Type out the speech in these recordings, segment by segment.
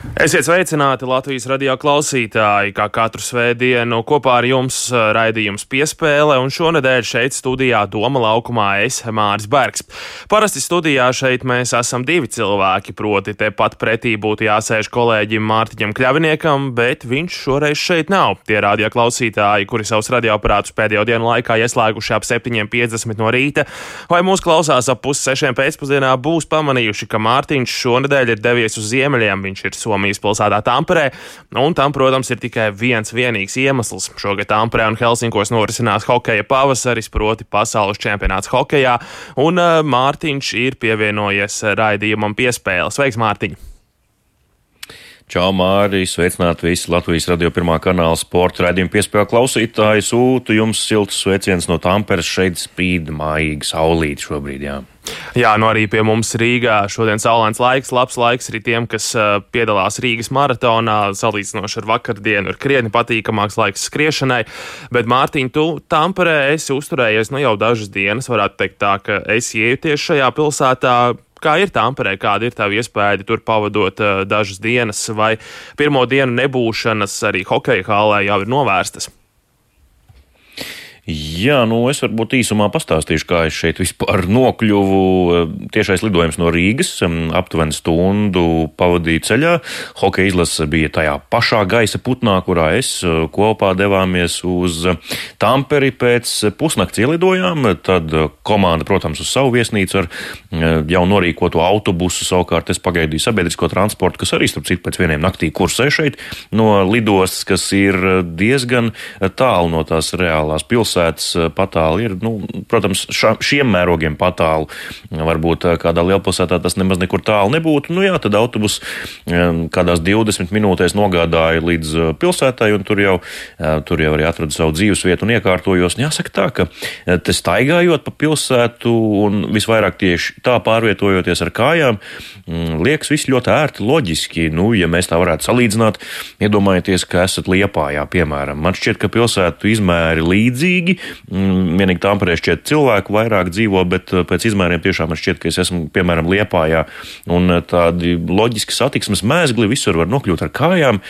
Esiet sveicināti Latvijas radio klausītāji, kā katru svētdienu kopā ar jums raidījums piespēle, un šonadēļ šeit studijā Doma laukumā es, Māris Bergs. Parasti studijā šeit mēs esam divi cilvēki, proti tepat pretī būtu jāsēž kolēģim Mārtiņam Kļaviniekam, bet viņš šoreiz šeit nav. Tie radio klausītāji, kuri savus radioaparātus pēdējo dienu laikā ieslēguši ap 7.50 no rīta, vai mūs klausās ap pussešiem pēcpusdienā, būs pamanījuši, ka Mārtiņš šonadēļ ir devies uz ziemeļiem, viņš ir Somijas pilsētā Tamperē, un tam, protams, ir tikai viens vienīgs iemesls. Šogad Tamperē un Helsinkos norisinās hokeja pavasaris, proti pasaules čempionāts hokejā, un uh, Mārtiņš ir pievienojies raidījumam piespēle. Sveiks, Mārtiņ! Čau, Mārī! Sveicināti visi Latvijas radio pirmā kanāla sporta raidījuma piespēju klausītāji. Sūtu jums siltus sveicienus no Tamperes. Šeit spīd mājīgi saulīt šobrīd, jā. Jā, nu arī pie mums Rīgā šodien saulains laiks, labs laiks arī tiem, kas piedalās Rīgas maratonā, salīdzinoši ar vakardienu, ir krietni patīkamāks laiks skriešanai. Bet, Mārtiņ, tu Tamperē esi uzturējies nu jau dažas dienas, varētu teikt tā, ka esi iejuties šajā pilsētā. Kā ir Tamperē, kāda ir tā iespēja tur pavadot uh, dažas dienas, vai pirmo dienu nebūšanas arī hokeja hālē jau ir novērstas? Jā, nu es varbūt īsumā pastāstīšu, kā es šeit vispār nokļuvu. Tiešais lidojums no Rīgas, aptuveni stundu pavadīju ceļā. Hokeja izlase bija tajā pašā gaisa putnā, kurā es eh, kopā devāmies uz Tamperi pēc pusnakts ielidojām. Tad komanda, protams, uz savu viesnīcu ar eh, jau norīkotu autobusu. Savukārt es pagaidīju sabiedrisko transportu, kas arī, starp citu, pēc vieniem naktī kursē šeit no lidostas, kas ir diezgan tālu no tās reālās pilsētas pilsētas eh, patāli ir, nu, protams, ša, šiem mērogiem patālu. Varbūt eh, kādā lielpilsētā tas nemaz nekur tālu nebūtu. Nu jā, tad autobus eh, kādās 20 minūtēs nogādāja līdz pilsētai, un tur jau, tur jau arī atradu savu dzīves vietu un iekārtojos. Un jāsaka tā, ka te staigājot pa pilsētu un visvairāk tieši tā pārvietojoties ar kājām, mm, liekas viss ļoti ērti, loģiski. Nu, ja mēs tā varētu salīdzināt, iedomājieties, ka esat Liepājā, piemēram. Man šķiet, ka pilsētu izmēri līdzīgi līdzīgi. Mm, vienīgi Tamperē šķiet cilvēku vairāk dzīvo, bet eh, pēc izmēriem tiešām man šķiet, ka es esmu piemēram Liepājā un eh, tādi loģiski satiksmes mēsgli visur var nokļūt ar kājām.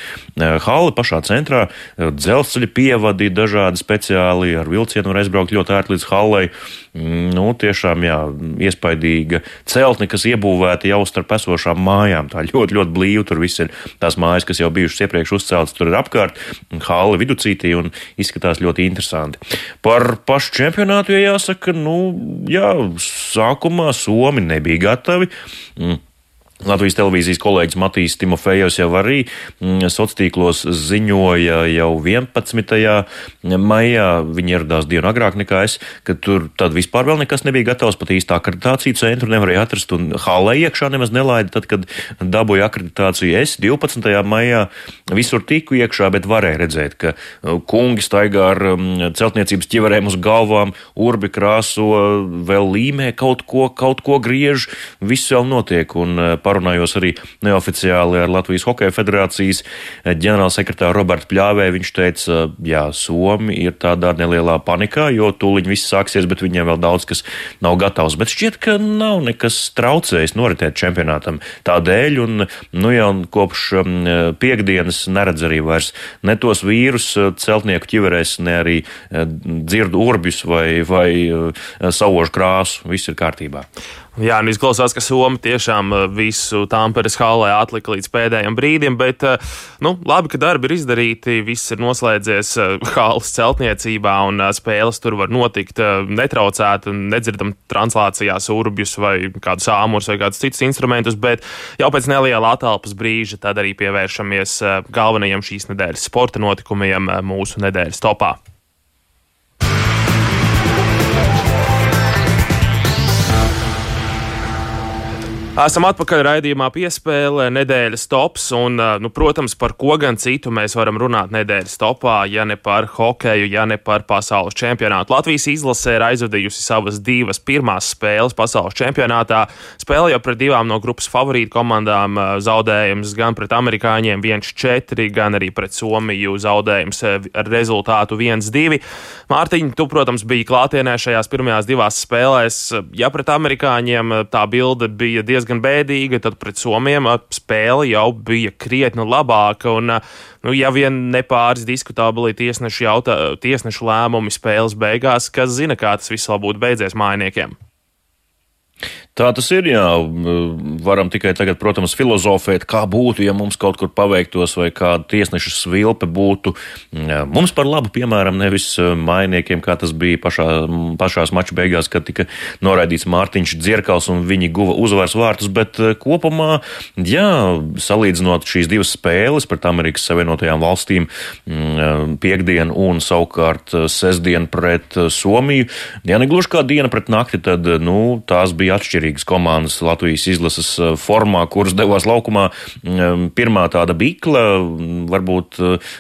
Eh, Hāle pašā centrā, dzelzceļa pievadi dažādi speciāli ar vilcienu var aizbraukt ļoti ērti līdz Hallei. Mm, nu, tiešām jā, iespaidīga celtne, kas iebūvēta jau starp esošām mājām. Tā ļoti, ļoti blīva. Tur viss ir tās mājas, kas jau bijušas iepriekš uzceltas, tur ir apkārt, hāle viducītī un izskatās ļoti interesanti. Par pašu čempionātu, ja jāsaka, nu, jā, sākumā Somi nebija gatavi. Mm Latvijas televīzijas kolēģis Matīs Timofejovs jau arī mm, sociālos tīklos ziņoja jau 11. maijā, viņi ieradās dienu agrāk nekā es, ka tur tad vispār vēl nekas nebija gatavs, pat īstā akreditāciju centru nevarēja atrast un hālē iekšā nemaz nelaida. Tad, kad dabūju akreditāciju, es 12. maijā visur tiku iekšā, bet varēja redzēt, ka uh, kungi staigā ar mm, celtniecības ķiverēm uz galvām, urbi krāso, vēl līmē kaut ko, kaut ko griež, viss vēl notiek. Un, uh, parunājos arī neoficiāli ar Latvijas Hokeja federācijas ģenerālsekretāru Robertu Pļāvē. Viņš teica, jā, Somi ir tādā nelielā panikā, jo tūliņ viss sāksies, bet viņiem vēl daudz kas nav gatavs. Bet šķiet, ka nav nekas traucējis noritēt čempionātam tādēļ, un nu jau kopš um, piekdienas neredz arī vairs ne tos vīrus uh, celtnieku ķiverēs, ne arī dzirdu urbjus vai, vai saužu krāsu. Viss ir kārtībā. Jā, nu izklausās, ka Somija tiešām uh, visu Tāmperes hālē atlika līdz pēdējiem brīdim, bet uh, nu, labi, ka darbi ir izdarīti, viss ir noslēdzies hālas uh, celtniecībā un spēles tur var notikt netraucēti, nedzirdam translācijās urbjus vai kādus āmurus vai kādus citus instrumentus, bet jau pēc neliela atelpas brīža tad arī pievēršamies galvenajiem šīs nedēļas sporta notikumiem mūsu nedēļas topā. Esam atpakaļ raidījumā piespēlē nedēļas tops, un, nu, protams, par ko gan citu mēs varam runāt nedēļas topā, ja ne par hokeju, ja ne par pasaules čempionātu. Latvijas izlase ir aizvadījusi savas divas pirmās spēles pasaules čempionātā. Spēle jau pret divām no grupas favorītu komandām zaudējums gan pret amerikāņiem 1-4, gan arī pret Somiju zaudējums ar rezultātu 1-2. Mārtiņ, tu, protams, biji klātienē šajās pirmajās divās spēlēs. Ja pret amerikāņiem tā bilde bija diezgan diezgan bēdīga, tad pret Somiem spēle jau bija krietni labāka. Un, nu, ja vien ne pāris diskutabili tiesnešu, jautā, tiesnešu lēmumi spēles beigās, kas zina, kā tas viss vēl būtu beidzies mājiniekiem. Tā tas ir. Jā, varam tikai tagad, protams, filozofēt, kā būtu, ja mums kaut kur paveiktos, vai kāda tiesneša svilpe būtu mums par labu, piemēram, nevis mainiekiem, kā tas bija pašā, pašās maču beigās, kad tika noraidīts Mārtiņš Dzirkals un viņi guva uzvaras vārtus. Bet eh, kopumā, jā, salīdzinot šīs divas spēles pret Amerikas Savienotajām valstīm, piekdienu un savukārt sestdienu pret Somiju, ja ne gluži kā diena pret nakti, tad nu, tās bija atšķirīgas atšķirīgas komandas Latvijas izlases eh, formā, kuras devās laukumā. Mm, pirmā tāda bikla, mm, varbūt eh,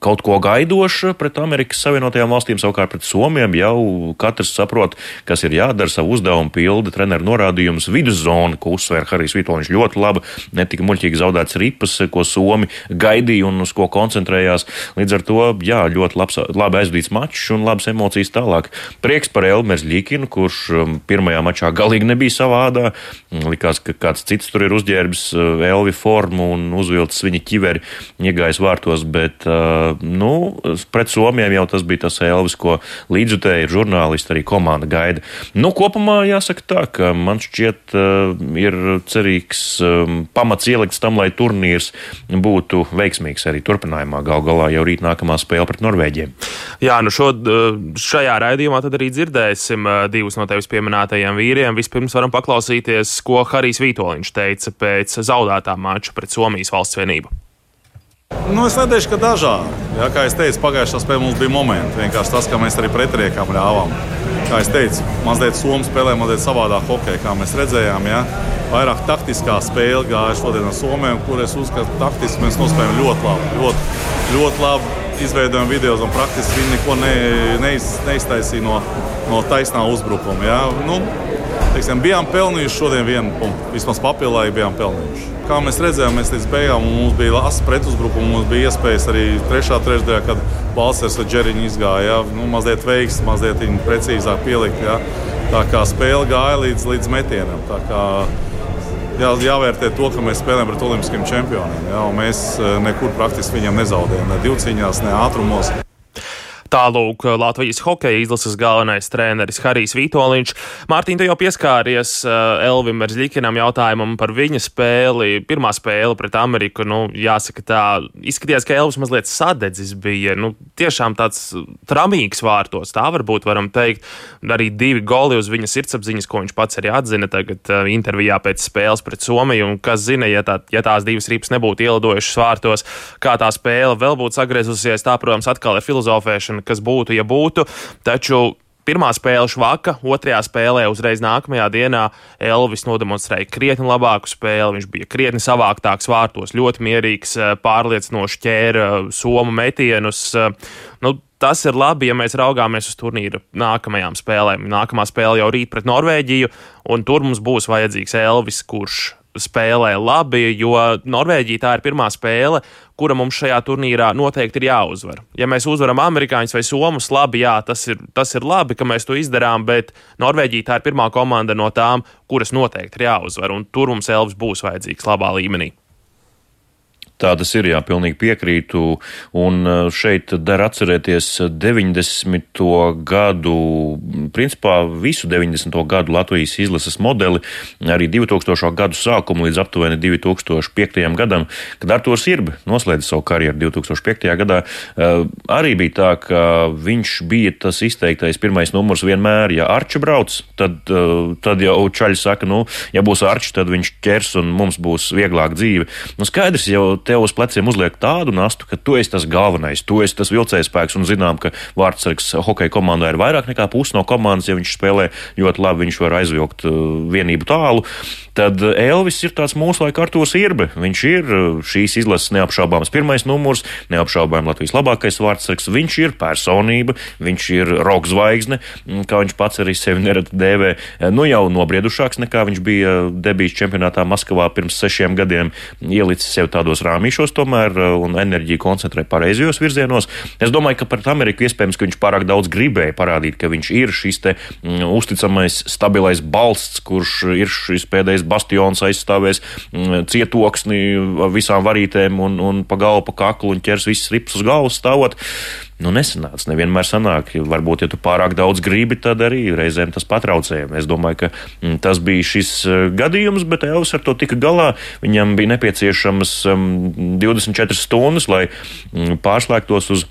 kaut ko gaidoša pret Amerikas Savienotajām valstīm, savukārt pret Somiem jau katrs saprot, kas ir jādara, savu uzdevumu pilda treneru norādījumus viduszona, ko uzsver Harijs Vitoļņš ļoti labi, netika muļķīgi zaudēts ripas, ko Somi gaidīja un uz ko koncentrējās. Līdz ar to, jā, ļoti labs, labi aizvadīts mačs un labas emocijas tālāk. Prieks par Elmers Ļikinu, kurš pirmajā mačā galīgi nebija savādā. Likās, ka kāds cits tur ir uzģērbis uh, elvi formu un uzvilcis viņa ķiveri, iegājis vārtos, bet, uh, nu, pret Somijiem jau tas bija tas elvis, ko līdzutēji žurnālisti arī komanda gaida. Nu, kopumā jāsaka tā, ka man šķiet uh, ir cerīgs pamats ielikts tam, lai turnīrs būtu veiksmīgs arī turpinājumā. Gal galā jau rīt nākamā spēle pret Norvēģiem. Jā, nu šo, šajā raidījumā tad arī dzirdēsim divus no tevis pieminētajiem vīriem. Vispirms varam paklausīties, ko Harijs Vitoļņš teica pēc zaudētā mača pret Somijas valsts vienību. Nu, es neteikšu, ka dažādi. Ja, kā jau teicu, pagājušā spēlē mums bija momenti. Vienkārši tas, ka mēs arī pretiniekam ļāvām. Kā jau teicu, mazliet Somija spēlē mazliet savādāk hokeju, kā mēs redzējām. Ja. Vairāk taktiskā spēle gāja šodien ar Somiju, kur es uzskatu, ka taktiski mēs nospēlējām ļoti labi. Ļoti, ļoti labi izveidojam video, un praktiski viņi neko ne, neiz, neiztaisīja no, no taisnā uzbrukuma. Ja. Nu, teiksim, bijām pelnījuši šodien vienu punktu. Vismaz papildinājumu bijām pelnījuši. Kā mēs redzējām, mēs līdz beigām mums bija asins pretuzbrukums, mums bija iespējas arī trešā trešdaļā, kad Balsers ar Džeriņu izgāja. Ja? Nu, mazliet veiks, mazliet precīzāk pielikt. Ja? Tā kā spēle gāja līdz, līdz metienam. Jā, jāvērtē to, ka mēs spēlējam pret olimpiskiem čempioniem. Jā, mēs eh, nekur praktiski viņam nezaudējam, ne divcīņās, ne ātrumos. Tālūk, Latvijas hokeja izlases galvenais treneris Harijs Vitoļņš. Mārtiņ, tu jau pieskāries uh, Elvim Merzļikinam jautājumam par viņa spēli. Pirmā spēle pret Ameriku, nu, jāsaka tā, izskatījās, ka Elvis mazliet sadedzis bija, nu, tiešām tāds tramīgs vārtos, tā varbūt varam teikt. Arī divi goli uz viņa sirdsapziņas, ko viņš pats arī atzina tagad uh, intervijā pēc spēles pret Somiju, un kas zina, ja, tā, ja tās divas ripas nebūtu ielidojušas vārtos, kā tā spēle vēl būtu sagriezusies, tā, protams, atkal ir filozofēšana zināšana, kas būtu, ja būtu. Taču Pirmā spēle švaka, otrajā spēlē uzreiz nākamajā dienā Elvis nodemonstrēja krietni labāku spēli. Viņš bija krietni savāktāks vārtos, ļoti mierīgs, eh, pārliecinoši ķēra somu metienus. Eh, nu, tas ir labi, ja mēs raugāmies uz turnīru nākamajām spēlēm. Nākamā spēle jau rīt pret Norvēģiju, un tur mums būs vajadzīgs Elvis, kurš spēlē labi, jo Norvēģija tā ir pirmā spēle, kura mums šajā turnīrā noteikti ir jāuzvar. Ja mēs uzvaram amerikāņus vai somus, labi, jā, tas ir, tas ir labi, ka mēs to izdarām, bet Norvēģija tā ir pirmā komanda no tām, kuras noteikti ir jāuzvar, un tur mums Elvis būs vajadzīgs labā līmenī. Tā tas ir, jā, pilnīgi piekrītu. Un uh, šeit der atcerēties 90. gadu, principā visu 90. gadu Latvijas izlases modeli, arī 2000. gadu sākumu līdz aptuveni 2005. gadam, kad Arturs Irbi noslēdza savu karjeru 2005. gadā. Uh, arī bija tā, ka viņš bija tas izteiktais pirmais numurs vienmēr, ja Arča brauc, tad, uh, tad jau Čaļs saka, nu, ja būs Arčs, tad viņš ķers un mums būs vieglāk dzīve. Nu, skaidrs jau tev uz pleciem uzliek tādu nastu, ka tu esi tas galvenais, tu esi tas vilcējspēks, un zinām, ka Vārtsargs hokeja komandā ir vairāk nekā pusi no komandas. Ja viņš spēlē ļoti labi, viņš var aizvilkt uh, vienību tālu. Tad Elvis ir tāds mūsu laika Artūrs Irbe. Viņš ir uh, šīs izlases neapšaubāms pirmais numurs, neapšaubām Latvijas labākais vārdsargs. Viņš ir personība, viņš ir roka zvaigzne, mm, kā viņš pats arī sevi nerad dēvē. Uh, nu jau nobriedušāks nekā viņš bija debijas čempionātā Maskavā pirms sešiem gadiem, ielicis sev tādos rāmjos krāmīšos tomēr un enerģiju koncentrē pareizajos virzienos. Es domāju, ka pret Ameriku iespējams, ka viņš pārāk daudz gribēja parādīt, ka viņš ir šis te mm, uzticamais, stabilais balsts, kurš ir šis pēdējais bastions aizstāvēs mm, cietoksni visām varītēm un, un pa galvu, pa kaklu un ķers visas rips uz galvas stāvot. Nu, nesanāca. Nevienmēr sanāk. Varbūt, ja tu pārāk daudz gribi, tad arī reizēm tas patraucē. Es domāju, ka mm, tas bija šis uh, gadījums, bet Elvis ar to tika galā. Viņam bija nepieciešamas um, 24 stundas, lai um, pārslēgtos uz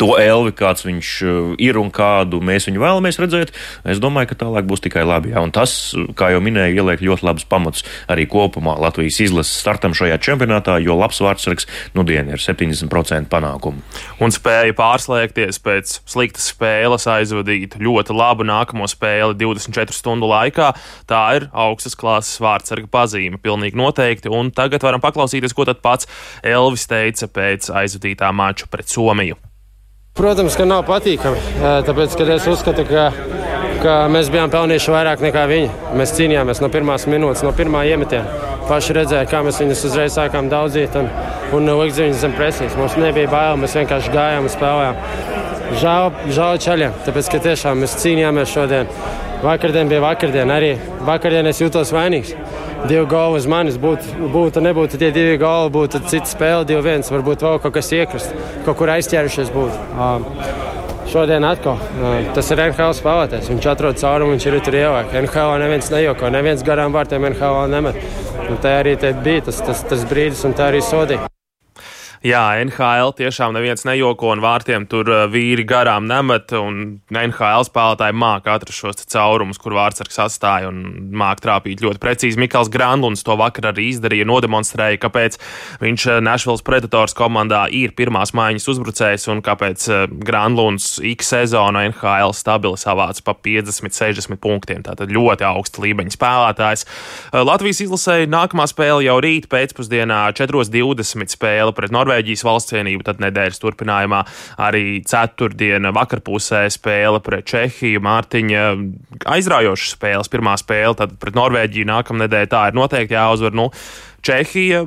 to elvi, kāds viņš uh, ir un kādu mēs viņu vēlamies redzēt, es domāju, ka tālāk būs tikai labi. Jā. Un tas, kā jau minēju, ieliek ļoti labus pamatus arī kopumā Latvijas izlases startam šajā čempionātā, jo labs vārdsargs nu dien ir 70% panākumu. Un spēja pārslēgties pēc sliktas spēles, aizvadīt ļoti labu nākamo spēli 24 stundu laikā. Tā ir augstas klases vārdsarga pazīme, pilnīgi noteikti. Un tagad varam paklausīties, ko tad pats Elvis teica pēc aizvadītā mača pret Somiju. Protams, ka nav patīkami. Tāpēc, kad es uzskatu, ka, ka mēs bijām pelnījuši vairāk nekā viņi. Mēs cīnījāmies no pirmās minūtes, no pirmā iemetiena. Paši redzēja, kā mēs viņus uzreiz sākām daudzīt un, un likt viņus zem presijas. Mums nebija bail, mēs vienkārši gājām un spēlējām. Žēl, žēl ceļiem, tāpēc, ka tiešām mēs cīnījāmies šodien. Vakardien bija vakardiena, arī vakardien es jūtos vainīgs divi goli uz manis. Būtu, būtu nebūtu tie divi goli, būtu cita spēle, divi viens. Varbūt vēl kaut kas iekrist, kaut kur aizķērušies būtu. Uh, Šodien atkal uh, tas ir NHL spēlētājs. Viņš atrod caurumu, viņš ir tur ievākts. NHL neviens nejoko, neviens garām vārtiem NHL nemet. Un tā arī bija tas, tas, tas brīdis, un tā arī sodīja. Jā, NHL tiešām neviens nejoko un vārtiem tur uh, vīri garām nemet. NHL spēlētāji māca atrast šos caurumus, kur vārdsargs atstāja un māca trāpīt ļoti precīzi. Mikls Grandlunds to vakar arī izdarīja, nodemonstrēja, kāpēc viņš uh, Nashville Predators komandā ir pirmās maiņas uzbrucējs un kāpēc uh, Grandlunds X sezonu NHL stabili savāca pa 50, 60 punktiem. Tātad ļoti augsta līmeņa spēlētājs. Latvijas izlasēja nākamā spēle jau rīt pēcpusdienā 4.20 spēle pret Norvēģiju. Norvēģijas valsts cienību, tad nedēļas turpinājumā arī ceturtdiena vakarpusē spēle pret Čehiju. Mārtiņa aizraujošas spēles, pirmā spēle, tad pret Norvēģiju nākamnedēļ tā ir noteikti jāuzvar. Nu, Čehija,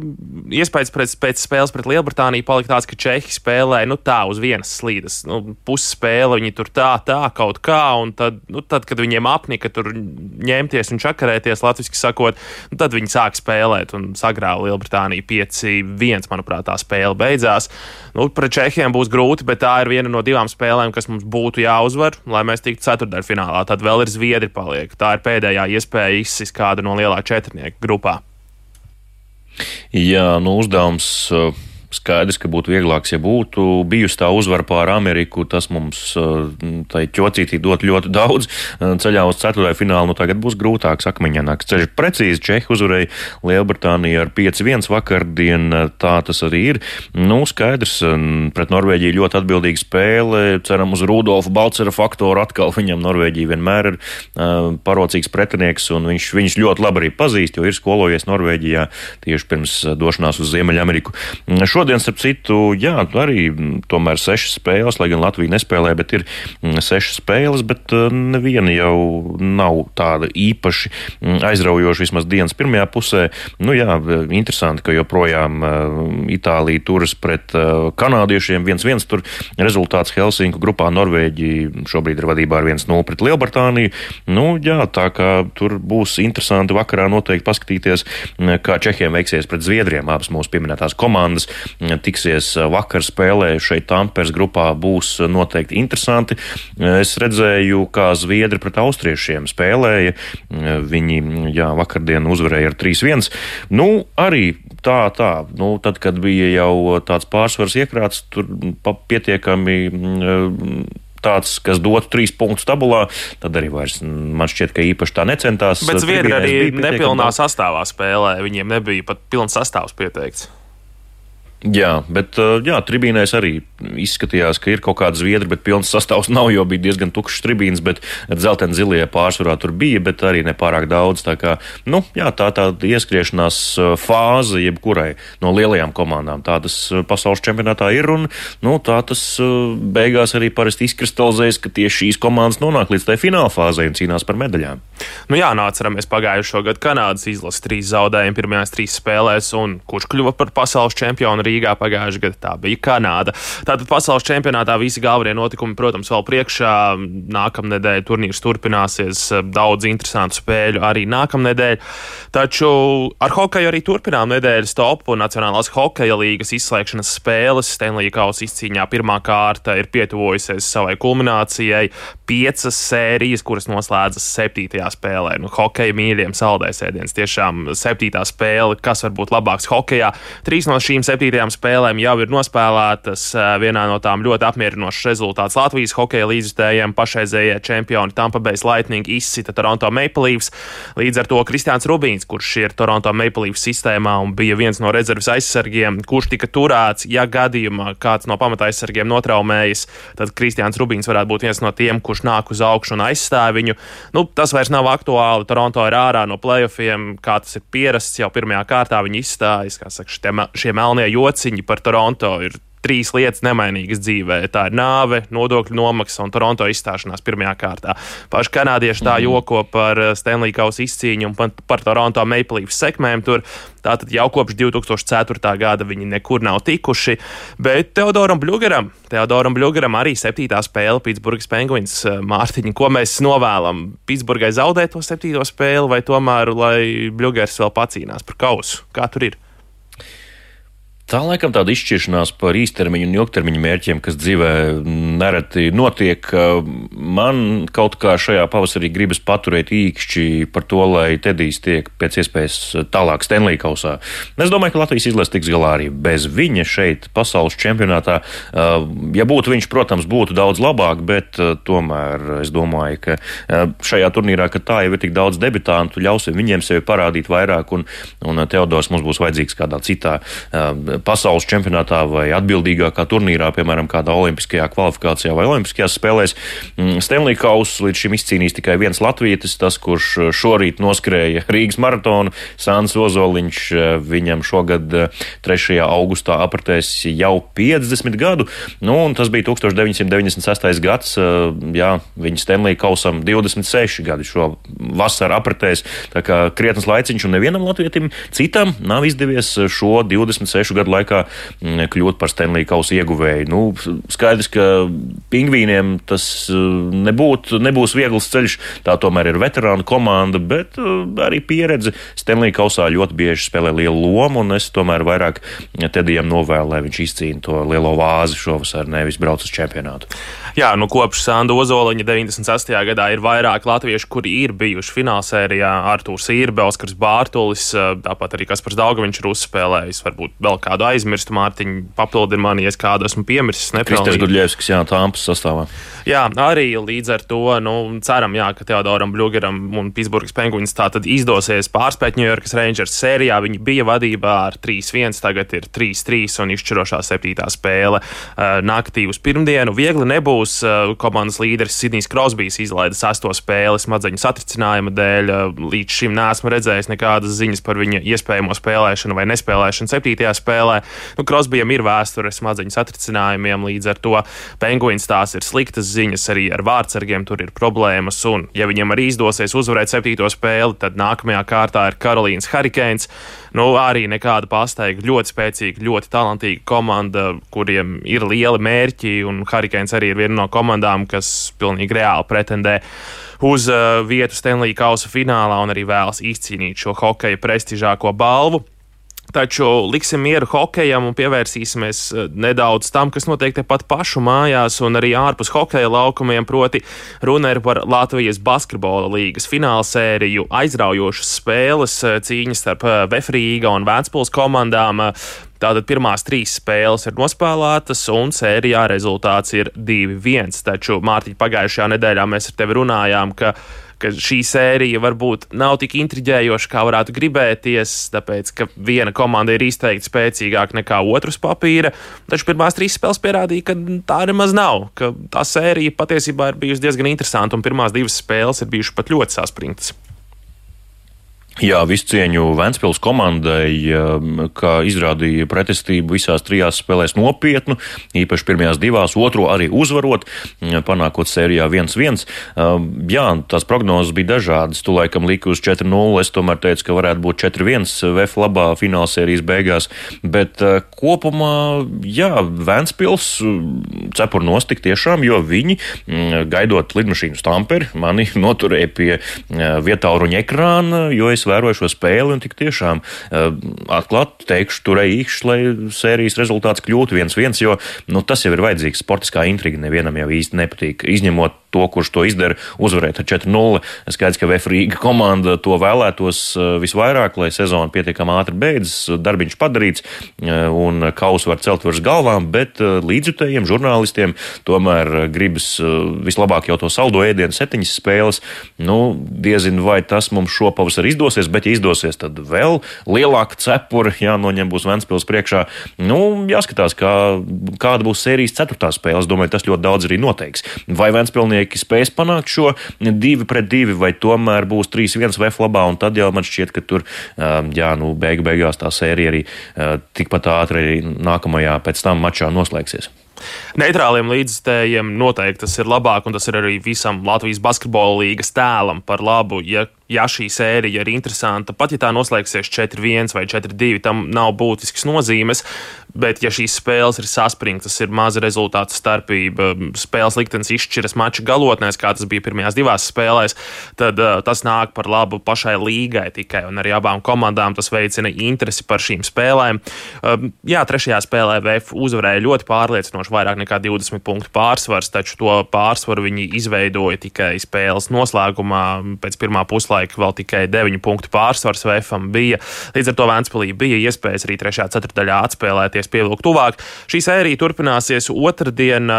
iespējas pēc, pēc spēles pret Lielbritāniju palika tāds, ka Čehi spēlē nu, tā uz vienas slīdes. Nu, Pusspēle viņi tur tā, tā kaut kā, un tad, nu, tad kad viņiem apnika tur ņemties un čakarēties, latviešu sakot, nu, tad viņi sāk spēlēt un sagrāva Lielbritāniju 5-1. Manuprāt, tā spēle beidzās. Nu, pret Čehiem būs grūti, bet tā ir viena no divām spēlēm, kas mums būtu jāuzvar, lai mēs tiktu ceturtdaļfinālā. Tad vēl ir Zviedri paliek. Tā ir pēdējā iespēja izsist kādu no lielā četrnieku grupā. Jā, nu uzdevums uh, Skaidrs, ka būtu vieglāks, ja būtu bijusi tā uzvara pār Ameriku. Tas mums uh, tai ķocītī dot ļoti daudz. Uh, ceļā uz ceturtajā finālu nu tagad būs grūtāks, akmeņanāks ceļš. Precīzi Čehi uzvarēja Lielbritāniju ar 5-1 vakardien. Tā tas arī ir. Nu, skaidrs, um, pret Norvēģiju ļoti atbildīga spēle. Ceram uz Rudolfa Balcera faktoru atkal. Viņam Norvēģija vienmēr ir parocīgs pretinieks, un viņš, viņš ļoti labi arī pazīst, jo ir skolojies Norvēģijā tieši pirms došanās uz Ziemeļameriku. Šo Šodien, starp citu, jā, arī tomēr sešas spēles, lai gan Latvija nespēlē, bet ir sešas spēles, bet neviena jau nav tāda īpaši aizraujoša vismaz dienas pirmajā pusē. Nu jā, interesanti, ka joprojām Itālija turas pret kanādiešiem 1-1. Tur rezultāts Helsinku grupā Norvēģija šobrīd ir vadībā ar 1-0 pret Lielbritāniju. Nu jā, tā kā tur būs interesanti vakarā noteikti paskatīties, kā Čehiem veiksies pret Zviedriem, abas mūsu pieminētās komandas tiksies vakar spēlē šeit Tampers grupā būs noteikti interesanti. Es redzēju, kā Zviedri pret Austriešiem spēlēja. Viņi, jā, vakardien uzvarēja ar 3-1. Nu, arī tā, tā. Nu, tad, kad bija jau tāds pārsvars iekrāts, tur pietiekami tāds, kas dotu trīs punktus tabulā, tad arī vairs man šķiet, ka īpaši tā necentās. Bet Zviedri arī nepilnā sastāvā spēlē. Viņiem nebija pat pilns sastāvs pieteikts. Jā, bet jā, tribīnēs arī izskatījās, ka ir kaut kāda zviedra, bet pilns sastāvs nav, jo bija diezgan tukšs tribīns, bet dzelteni zilie pārsvarā tur bija, bet arī nepārāk daudz. Tā kā, nu, jā, tā tāda ieskriešanās fāze jebkurai no lielajām komandām. Tā tas pasaules čempionātā ir, un nu, tā tas beigās arī parasti izkristalizējas, ka tieši šīs komandas nonāk līdz tai fināla fāzē un cīnās par medaļām. Nu jā, nu atceramies pagājušo gadu Kanādas izlases trīs zaudējumu pirmajās trīs spēlēs, un kurš kļuva par pasaules čempionu Rīgā pagājušajā gadā? Tā bija Kanāda. Tātad pasaules čempionātā visi galvenie notikumi, protams, vēl priekšā. Nākamnedēļ turnīrs turpināsies, daudz interesantu spēļu arī nākamnedēļ. Taču ar hokeju arī turpinām nedēļas topu Nacionālās hokeja līgas izslēgšanas spēles. Stenlija kausa izcīņā pirmā kārta ir pietuvojusies savai kulminācijai. Piecas sērijas, kuras noslēdzas septītajā spēlē. Nu, hokeja mīļiem saldēsēdiens. Tiešām septītā spēle, kas var būt labāks hokejā. Trīs no šīm septītajām spēlēm jau ir nospēlētas. Vienā no tām ļoti apmierinošs rezultāts Latvijas hokeja līdzjutējiem pašreizējie čempioni Tampa Bay Lightning izsita Toronto Maple Leafs. Līdz ar to Kristiāns Rubīns, kurš ir Toronto Maple Leafs sistēmā un bija viens no rezerves aizsargiem, kurš tika turēts, ja gadījumā kāds no pamata aizsargiem notraumējas, tad Kristiāns Rubīns varētu būt viens no tiem, kurš nāk uz augšu un aizstāv viņu. Nu, tas vairs nav aktuāli. Toronto ir ārā no playoffiem, kā tas ir pierasts jau pirmajā kārtā. Viņi izstājas, saka, šie, šie melnie jociņi par Toronto ir trīs lietas nemainīgas dzīvē. Tā ir nāve, nodokļu nomaksa un Toronto izstāšanās pirmajā kārtā. Paši kanādieši tā mm. joko par eh, Stanley Kausa izcīņu un par, Toronto Maple Leafs sekmēm. Tur tātad jau kopš 2004. gada viņi nekur nav tikuši. Bet Teodoram Blugaram, Teodoram Blugaram arī septītā spēle Pitsburgas Penguins eh, Mārtiņa. Ko mēs novēlam? Pitsburgai zaudēt to septīto spēli vai tomēr, lai Bļugers vēl pacīnās par kausu? Kā tur ir? Tā laikam tāda izšķiršanās par īstermiņu un ilgtermiņu mērķiem, kas dzīvē nereti notiek. Man kaut kā šajā pavasarī gribas paturēt īkšķi par to, lai Tedijs tiek pēc iespējas tālāk Stenlī kausā. Es domāju, ka Latvijas izlase tiks galā arī bez viņa šeit pasaules čempionātā. Ja būtu viņš, protams, būtu daudz labāk, bet tomēr es domāju, ka šajā turnīrā, ka tā jau ir tik daudz debitantu, ļausim viņiem sevi parādīt vairāk, un, un Teodors mums būs vajadzīgs kādā citā pasaules čempionātā vai atbildīgākā turnīrā, piemēram, kādā olimpiskajā kvalifikācijā vai olimpiskajās spēlēs. Mm, Stanley Kausu līdz šim izcīnījis tikai viens latvietis, tas, kurš eh, šorīt noskrēja Rīgas maratonu, Sāns Ozoliņš, eh, viņam šogad 3. Eh, augustā apritēs jau 50 gadu, nu, un tas bija 1996. gads, jā, viņa Stanley Kausam 26 gadi šo vasaru apritēs, tā kā krietnes laiciņš un nevienam latvietim citam nav izdevies šo 26 gadu gadu laikā mm, kļūt par Stanley kausa ieguvēju. Nu, skaidrs, ka pingvīniem tas uh, nebūt, nebūs viegls ceļš. Tā tomēr ir veterāna komanda, bet uh, arī pieredze Stanley kausā ļoti bieži spēlē lielu lomu, un es tomēr vairāk Tedijam novēlu, lai viņš izcīna to lielo vāzi šovasar, nevis brauc uz čempionātu. Jā, nu kopš Sanda Ozoliņa 98. gadā ir vairāk latviešu, kuri ir bijuši finālsērijā. Artūrs Irbe, Oskars Bārtulis, uh, tāpat arī Kaspars Daugaviņš ir uzspēlējis, varbūt vēl kādu aizmirstu Mārtiņu, papildini mani, ja kādu esmu piemirsis. Kristers Gudļevskis, jā, Tāmpas sastāvā. Jā, arī līdz ar to, nu, ceram, jā, ka Teodoram Blugeram un Pitsburgas Penguins tā tad izdosies pārspēt York Rangers sērijā. Viņi bija vadībā ar 3-1, tagad ir 3-3 un izšķirošā septītā spēle naktī uz pirmdienu. Viegli nebūs. Komandas līderis Sidnijs Krosbijs izlaida sesto spēli smadzeņu satricinājuma dēļ. Līdz šim neesmu redzējis nekādas ziņas par viņa iespējamo spēlēšanu vai nespēlēšanu septītajā spēlē spēlē. Nu, Krosbijam ir vēsture smadzeņu satricinājumiem, līdz ar to Penguins tās ir sliktas ziņas, arī ar vārdsargiem tur ir problēmas. Un, ja viņam arī izdosies uzvarēt septīto spēli, tad nākamajā kārtā ir Karolīnas Hurricanes. Nu, arī nekāda pastaiga, ļoti spēcīga, ļoti talantīga komanda, kuriem ir lieli mērķi, un Hurricanes arī ir viena no komandām, kas pilnīgi reāli pretendē uz uh, vietu Stanley Kausa finālā un arī vēlas izcīnīt šo hokeja prestižāko balvu. Taču liksim mieru hokejam un pievērsīsimies eh, nedaudz tam, kas notiek tepat pašu mājās un arī ārpus hokeja laukumiem. Proti, runa ir par Latvijas basketbola līgas fināla sēriju, aizraujošas spēles, eh, cīņas starp eh, Vefrīga un Vēnspils komandām. Tātad pirmās trīs spēles ir nospēlētas, un sērijā rezultāts ir 2-1. Taču, Mārtiņ, pagājušajā nedēļā mēs ar tevi runājām, ka ka šī sērija varbūt nav tik intriģējoša, kā varētu gribēties, tāpēc ka viena komanda ir izteikti spēcīgāka nekā otrs papīra. Taču pirmās trīs spēles pierādīja, ka tā nemaz nav, tā sērija patiesībā ir bijusi diezgan interesanta un pirmās divas spēles ir bijušas pat ļoti saspringtas. Jā, visu cieņu Vēncpils komandai, kā izrādīja pretestību visās trijās spēlēs nopietnu, īpaši pirmajās divās, otro arī uzvarot, panākot sērijā 1-1. Jā, tās prognozes bija dažādas. Tu laikam liki uz 4-0, es tomēr teicu, ka varētu būt 4-1 VF labā finālsērijas beigās, bet kopumā, jā, Vēncpils cepur nostik tiešām, jo viņi, gaidot lidmašīnu stamperi, mani noturēja pie vietāluņa ekrāna, jo es vēroju šo spēli un tik tiešām uh, atklāti teikšu, turēju īkšķi, lai sērijas rezultāts kļūtu viens viens, jo nu, tas jau ir vajadzīgs. Sportiskā intriga nevienam jau īsti nepatīk. Izņemot to, kurš to izdara, uzvarēt ar 4-0. Skaidrs, ka Vēfrīga komanda to vēlētos uh, visvairāk, lai sezona pietiekami ātri beidzas, darbiņš padarīts uh, un kausu var celt virs galvām, bet līdzjutējiem, žurnālistiem tomēr gribas vislabāk jau to saldo ēdienu septiņas spēles. Nu, diezin vai tas mums šopavasar izdosies izdosies, bet, ja izdosies, tad vēl lielāka cepura jānoņem būs Ventspils priekšā. Nu, jāskatās, kā, kāda būs sērijas ceturtā spēle. Es domāju, tas ļoti daudz arī noteiks. Vai Ventspilnieki spēs panākt šo divi pret divi, vai tomēr būs 3-1 VF labā, un tad jau man šķiet, ka tur, jā, nu, beigu beigās tā sērija arī tikpat ātri arī nākamajā pēc tam mačā noslēgsies. Neitrāliem līdzstējiem noteikti tas ir labāk, un tas ir arī visam Latvijas basketbola līgas tēlam par labu, ja ja šī sērija ir interesanta, pat ja tā noslēgsies 4-1 vai 4-2, tam nav būtisks nozīmes. Bet, ja šīs spēles ir saspringtas, ir maza rezultātu starpība, spēles liktenis izšķiras mača galotnēs, kā tas bija pirmajās divās spēlēs, tad uh, tas nāk par labu pašai līgai tikai. Un arī abām komandām tas veicina interesi par šīm spēlēm. Uh, jā, trešajā spēlē VF uzvarēja ļoti pārliecinoši, vairāk nekā 20 punktu pārsvars, taču to pārsvaru viņi izveidoja tikai spēles noslēgumā pēc pirmā puslaika pašlaik vēl tikai 9 punktu pārsvars VFam bija. Līdz ar to Vēnspilī bija iespējas arī 3. ceturdaļā atspēlēties, pievilkt tuvāk. Šī sērija turpināsies otrdien.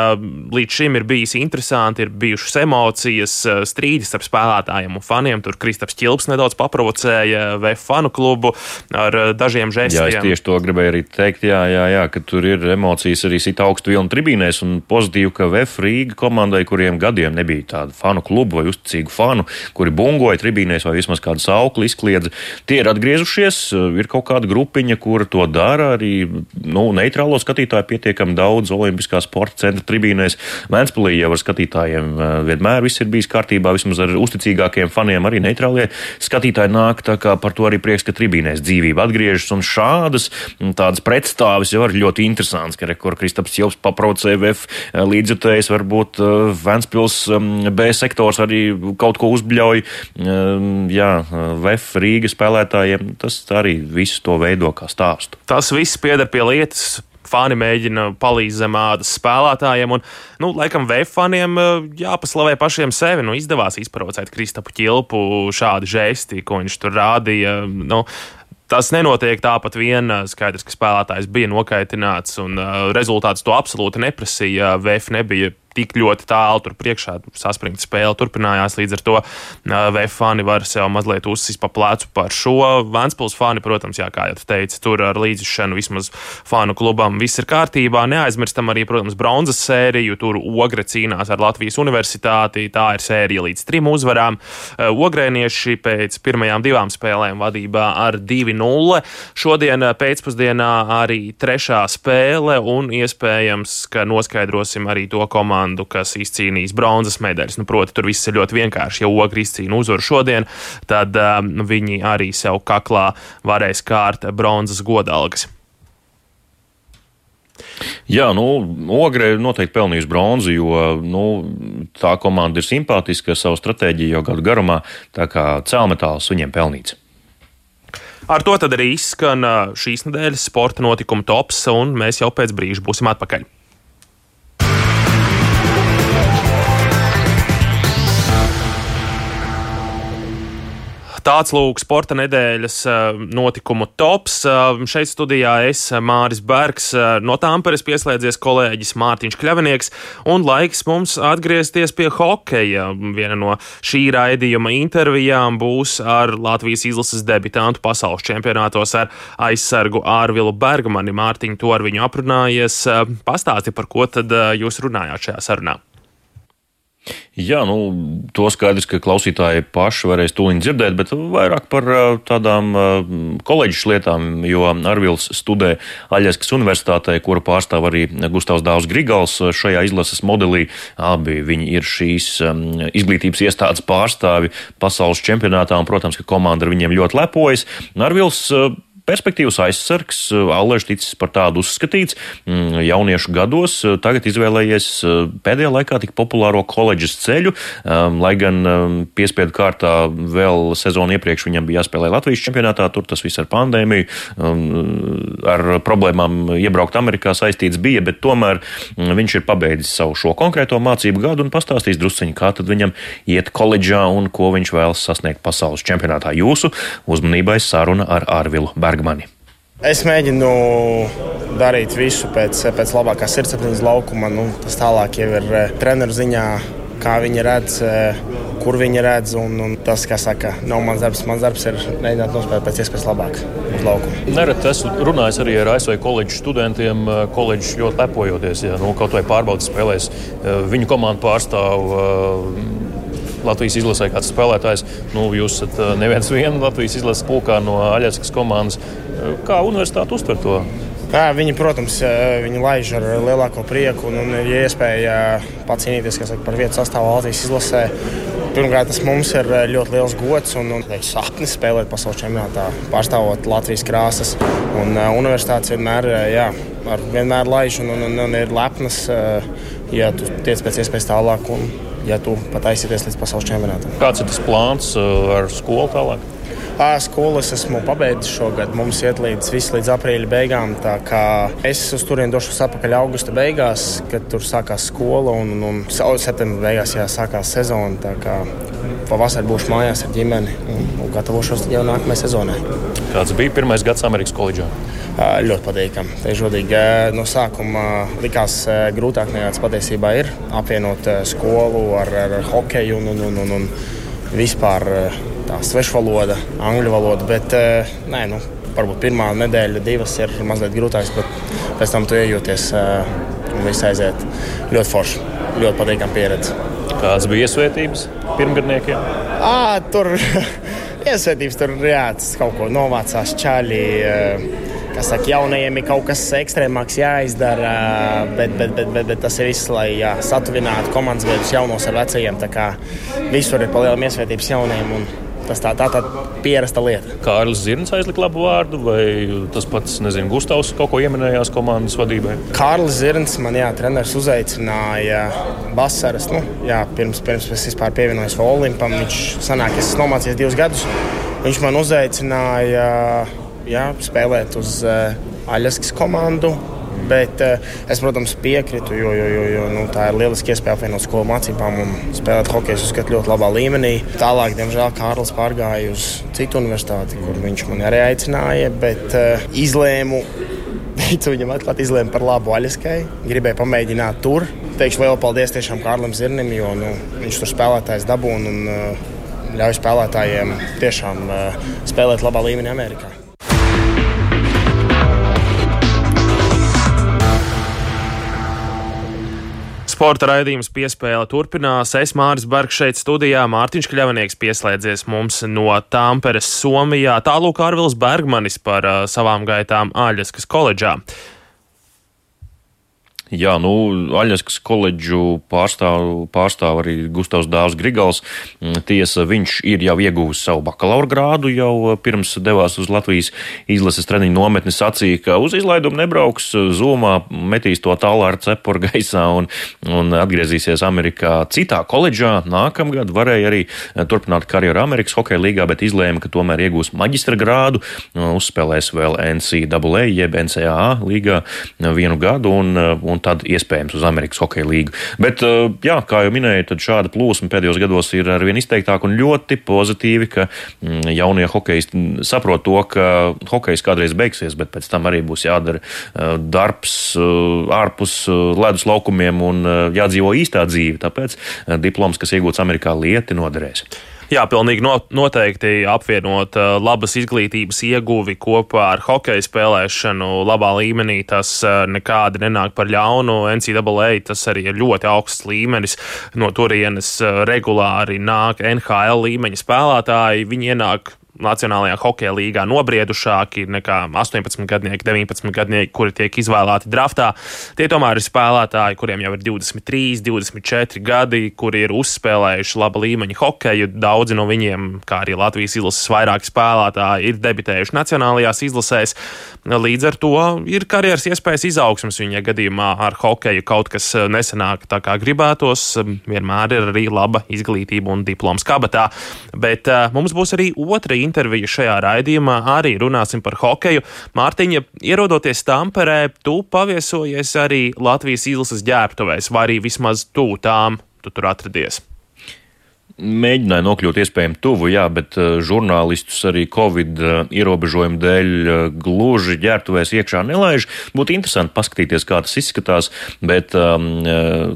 Līdz šim ir bijis interesanti, ir bijušas emocijas, strīdis starp spēlētājiem un faniem. Tur Kristaps Čilps nedaudz paprovocēja VF fanu klubu ar dažiem žestiem. Jā, es tieši to gribēju arī teikt, jā, jā, jā, ka tur ir emocijas arī sit augstu vilnu tribīnēs un pozitīvi, ka VF Rīga komandai, kuriem gadiem nebija tādu fanu klubu vai uzticīgu fanu, kuri bungoja tribīnēs, tribīnēs vai vismaz kādu saukli izkliedz. Tie ir atgriezušies, ir kaut kāda grupiņa, kura to dara. Arī nu, neitrālo skatītāju pietiekami daudz Olimpiskā sporta centra tribīnēs. Vēnspilī jau ar skatītājiem eh, vienmēr viss ir bijis kārtībā, vismaz ar uzticīgākiem faniem arī neitrālie skatītāji nāk. Tā kā par to arī prieks, ka tribīnēs dzīvība atgriežas un šādas tādas pretstāvis jau ir ļoti interesants, ka rekur Kristaps Jilps paprocē VF līdzjutējs, varbūt eh, Vēnspils mm, B sektors arī kaut ko uzbļauj jā, VF Rīgas spēlētājiem tas arī visu to veido kā stāstu. Tas viss pieder pie lietas. Fani mēģina palīdzēt zem ādas spēlētājiem, un, nu, laikam, VF faniem jāpaslavē pašiem sevi. Nu, izdevās izprovocēt Kristapu ķilpu šādi žesti, ko viņš tur rādīja. Nu, Tas nenotiek tāpat vien. Skaidrs, ka spēlētājs bija nokaitināts, un uh, rezultāts to absolūti neprasīja. VF nebija tik ļoti tālu tur priekšā. Saspringta spēle turpinājās, līdz ar to VF fani var sev mazliet uzsist pa plecu par šo. Vanspils fani, protams, jā, kā jau teicu, tur ar līdzšanu vismaz fanu klubam viss ir kārtībā. Neaizmirstam arī, protams, bronzas sēriju. Tur Ogre cīnās ar Latvijas universitāti. Tā ir sērija līdz trim uzvarām. Ogrēnieši pēc pirmajām divām spēlēm vadībā ar 2-0. Šodien pēcpusdienā arī trešā spēle un iespējams, ka noskaidrosim arī to komandu komandu, kas izcīnīs bronzas medaļas. Nu, proti, tur viss ir ļoti vienkārši. Ja ogri izcīna uzvaru šodien, tad um, viņi arī sev kaklā varēs kārt bronzas godalgas. Jā, nu, Ogre ir noteikti pelnījusi bronzu, jo nu, tā komanda ir simpātiska, savu stratēģiju jau gadu garumā, tā kā cēlmetāls viņiem pelnīts. Ar to arī izskan uh, šīs nedēļas sporta notikuma tops, un mēs jau pēc brīža būsim atpakaļ. Tāds lūk, sporta nedēļas notikumu tops. Šeit studijā es, Māris Bergs, no Tāmperes pieslēdzies kolēģis Mārtiņš Kļavinieks, un laiks mums atgriezties pie hokeja. Viena no šī raidījuma intervijām būs ar Latvijas izlases debitantu pasaules čempionātos ar aizsargu Ārvilu Bergmani. Mārtiņ, to ar viņu aprunājies. Pastāsti, par ko tad jūs runājāt šajā sarunā? Jā, nu, to skaidrs, ka klausītāji paši varēs tūlīt dzirdēt, bet vairāk par tādām koledžas lietām, jo Arvils studē Aļaskas universitātē, kuru pārstāv arī Gustavs Dāvs Grigals šajā izlases modelī. Abi viņi ir šīs izglītības iestādes pārstāvi pasaules čempionātā, un, protams, ka komanda ar viņiem ļoti lepojas. Arvils perspektīvas aizsargs, eh, Allež ticis par tādu uzskatīts mm, jauniešu gados, eh, tagad izvēlējies eh, pēdējā laikā tik populāro koledžas ceļu, ehm, lai gan ehm, piespiedu kārtā vēl sezonu iepriekš viņam bija jāspēlē Latvijas čempionātā, tur tas viss ar pandēmiju, ehm, ar problēmām iebraukt Amerikā saistīts bija, bet tomēr mm, viņš ir pabeidzis savu šo konkrēto mācību gadu un pastāstīs drusciņi, kā tad viņam iet koledžā un ko viņš vēlas sasniegt pasaules čempionātā. Jūsu uzmanībai saruna ar Ārvilu Bergu. Bergmani. Es mēģinu darīt visu pēc, pēc labākās sirdsapziņas laukuma. Nu, tas tālāk jau ir eh, treneru ziņā, kā viņi redz, eh, kur viņi redz. Un, un tas, kā saka, nav mans darbs. Mans darbs ir mēģināt nospēlēt pēc iespējas labāk uz laukuma. Nereti esmu runājis arī ar ASV koledžu studentiem. Eh, koledžas ļoti lepojoties, ja nu, kaut vai pārbaudas spēlēs. Viņu komandu pārstāv Latvijas izlasē kāds spēlētājs. Nu, jūs esat eh, neviens viens Latvijas izlases pulkā no Aļaskas komandas. Eh, kā universitāte uztver to? Jā, viņi, protams, eh, viņi laiž ar lielāko prieku un, un ir iespēja pacīnīties saka, par vietu sastāvā Latvijas izlasē. Pirmkārt, tas mums ir ļoti liels gods un, un sapnis spēlēt pasaules čempionātā, pārstāvot Latvijas krāsas. Un, universitātes vienmēr, jā, vienmēr laiž un, un, un, un ir lepnas, ja tu tiec pēc iespējas tālāk. Un, ja tu pat aizsieties līdz pasaules čempionātam. Kāds ir tas plāns uh, ar skolu tālāk? Skolu es esmu pabeidzis šogad. Mums iet līdz, līdz aprīļa beigām. Es uz turieni došos atpakaļ augusta beigās, kad tur sākās skola. Un, un, un septembrī beigās jā, sākās sezona. Pavasarī būšu mājās ar ģimeni un, un gatavošos jau nākamajai sezonai. Kāds bija pirmais gads Amerikas koledžā? ļoti patīkami. Težodīgi, no sākuma likās grūtāk nekā tas patiesībā ir apvienot skolu ar, ar hokeju un, un, un, un, un vispār tā svešvaloda, angļu valoda. Bet, nē, nu, varbūt pirmā nedēļa, divas ir mazliet grūtākas, bet pēc tam tu iejūties un viss aiziet ļoti forši. Ļoti patīkami pieredze. Kādas bija iesvētības pirmgadniekiem? À, tur iesvētības tur jā, kaut ko novācās čāļi kas saka, jaunajiem ir kaut kas ekstrēmāks jāizdara, bet, bet, bet, bet, bet tas ir viss, lai jā, satuvinātu komandas veidus jaunos ar vecajiem. Tā kā visur ir palielinājums iesvētības jauniem. Tas tā, tā tā pierasta lieta. Kārlis Zirns aizlika labu vārdu, vai tas pats, nezinu, Gustavs kaut ko ieminējās komandas vadībai? Kārlis Zirns man, jā, treneris uzaicināja Basaras, nu, jā, pirms, pirms es vispār pievienojos Olimpam. Viņš sanāk, es esmu nomācījies divus gadus. Viņš man uzaicināja jā, spēlēt uz uh, Aļaskas komandu. Bet uh, es, protams, piekrītu, jo, jo, jo, jo nu, tā ir lieliska iespēja apvienot skolu mācībām un spēlēt hokeju. Es uzskatu, ļoti labā līmenī. Tālāk, diemžēl, Kārlis pārgāja uz citu universitāti, kur viņš man arī aicināja. Bet uh, izlēmu, teicu viņam, atklāti izlēmu par labu Aļaskai. Gribēju pamēģināt tur. Teikšu lielu paldies tiešām Kārlim Zirnim, jo nu, viņš tur spēlētājs dabūna un uh, ļauj spēlētājiem tiešām uh, spēlēt labā līmenī Amerikā. Sporta raidījums piespēle turpinās. Es Māris Bergs šeit studijā, Mārtiņš Kļavinieks pieslēdzies mums no Tāmperes, Somijā. Tālūk Arvils Bergmanis par uh, savām gaitām Āļaskas koledžā. Jā, nu, Aļaskas koledžu pārstāv, pārstāv arī Gustavs Dāvs Grigals. Mm, tiesa, viņš ir jau ieguvis savu bakalaura grādu, jau pirms devās uz Latvijas izlases treniņu nometni, sacīja, ka uz izlaidumu nebrauks, zumā metīs to tālā ar cepuru gaisā un, un atgriezīsies Amerikā citā koledžā. Nākamgad varēja arī turpināt karjeru Amerikas hokeja līgā, bet izlēma, ka tomēr iegūs maģistra grādu, uzspēlēs vēl NCAA jeb NCAA līgā vienu gadu un, un un tad iespējams uz Amerikas Hokeja līgu. Bet, jā, kā jau minēju, tad šāda plūsma pēdējos gados ir arvien izteiktāka un ļoti pozitīvi, ka mm, jaunie hokeisti saprot to, ka hokejs kādreiz beigsies, bet pēc tam arī būs jādara darbs ārpus ledus laukumiem un jādzīvo īstā dzīve. Tāpēc diploms, kas iegūts Amerikā, lieti noderēs. Jā, pilnīgi noteikti apvienot uh, labas izglītības ieguvi kopā ar hokeja spēlēšanu labā līmenī, tas uh, nekādi nenāk par ļaunu. NCAA tas arī ir ļoti augsts līmenis. No turienes uh, regulāri nāk NHL līmeņa spēlētāji. Viņi ienāk Nacionālajā hokeja līgā nobriedušāki nekā 18 gadnieki, 19 gadnieki, kuri tiek izvēlēti draftā. Tie tomēr ir spēlētāji, kuriem jau ir 23, 24 gadi, kuri ir uzspēlējuši laba līmeņa hokeju. Daudzi no viņiem, kā arī Latvijas izlases vairāki spēlētāji, ir debitējuši nacionālajās izlasēs. Līdz ar to ir karjeras iespējas izaugsmas viņa gadījumā ar hokeju kaut kas nesenāk tā kā gribētos. Vienmēr ir arī laba izglītība un diploms kabatā. Bet uh, mums būs arī otra interviju šajā raidījumā arī runāsim par hokeju. Mārtiņa, ierodoties Tamperē, tu paviesojies arī Latvijas izlases ģērbtuvēs, vai arī vismaz tu tām tu tur atradies. Mēģināja nokļūt iespējami tuvu, jā, bet uh, žurnālistus arī Covid uh, ierobežojumu dēļ uh, gluži ģērbtuvēs iekšā nelaiž. Būtu interesanti paskatīties, kā tas izskatās, bet um,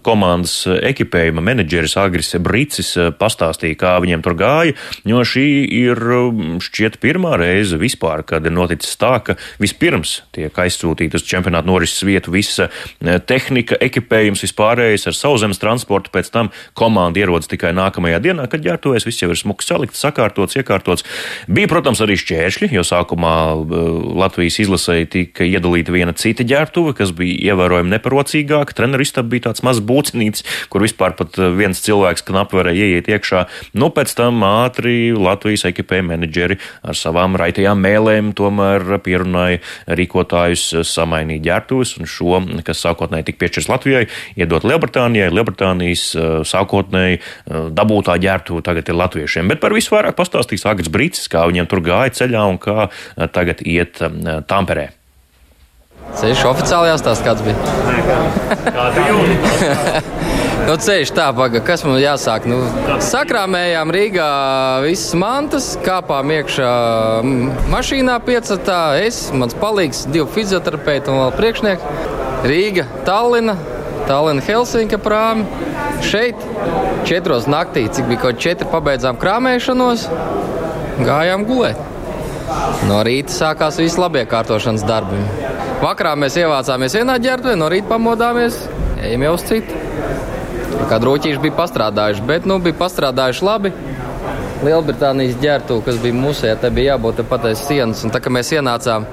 komandas ekipējuma menedžeris Agris Bricis pastāstīja, kā viņiem tur gāja, jo šī ir um, šķiet pirmā reize vispār, kad ir noticis tā, ka vispirms tiek aizsūtīta uz čempionātu norises vietu visa tehnika, ekipējums, vispārējais ar sauszemes transportu, pēc tam komanda ierodas tikai nākamajā dienā dienā, kad ģērbtuvēs viss jau ir smuki salikts, sakārtots, iekārtots. Bija, protams, arī šķēršļi, jo sākumā uh, Latvijas izlasēji tika iedalīta viena cita ģērbtuve, kas bija ievērojami neparocīgāka. Treneru istaba bija tāds mazs būcinīts, kur vispār pat uh, viens cilvēks knapi varēja ieiet iekšā. Nu, pēc tam ātri Latvijas ekipēja menedžeri ar savām raitajām mēlēm tomēr pierunāja rīkotājus samainīt ģērbtuves un šo, kas sākotnēji tika piešķirts Latvijai, iedot Lielbritānijai. Lielbritānijas sākotnēji dabūtā ģērbtuve tagad ir latviešiem. Bet par visu vairāk pastāstīs Agats Brīcis, kā viņiem tur gāja ceļā un kā eh, tagad iet eh, Tamperē. Ceļš oficiālajā stāstā kāds bija? Kāda jūtas? nu, ceļš tā, paga, kas mums jāsāk? Nu, sakrāmējām Rīgā visas mantas, kāpām iekšā mašīnā piecatā. Es, mans palīgs, divi fizioterapeiti un vēl priekšnieki. Rīga, Tallina, Tallina, Helsinka prāmi. Šeit četros naktī, cik bija kaut četri, pabeidzām krāpēšanos, gājām gulēt. No rīta sākās viss labie kārtošanas darbi. Vakarā mēs ievācāmies vienā ģērbtuvē, no rīta pamodāmies, ejam jau uz citu. Kā drūķīši bija pastrādājuši, bet nu, bija pastrādājuši labi. Lielbritānijas ģērbtuve, kas bija musē, tai bija jābūt pat aiz sienas. Un tā kā mēs ienācām,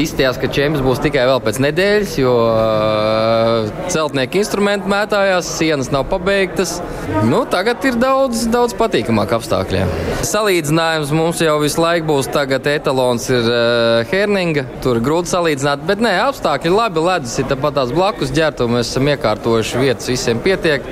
Izskatījās, ka čempions būs tikai vēl pēc nedēļas, jo celtnieki instrumenti mētājās, sienas nav pabeigtas. Nu, tagad ir daudz, daudz patīkamāk apstākļi. Salīdzinājums mums jau visu laiku būs. Tagad etalons ir uh, Herninga. Tur grūti salīdzināt, bet nē, apstākļi labi. Ledus ir tāpat tās blakus ģērbtuves. Mēs esam iekārtojuši vietas, visiem pietiek.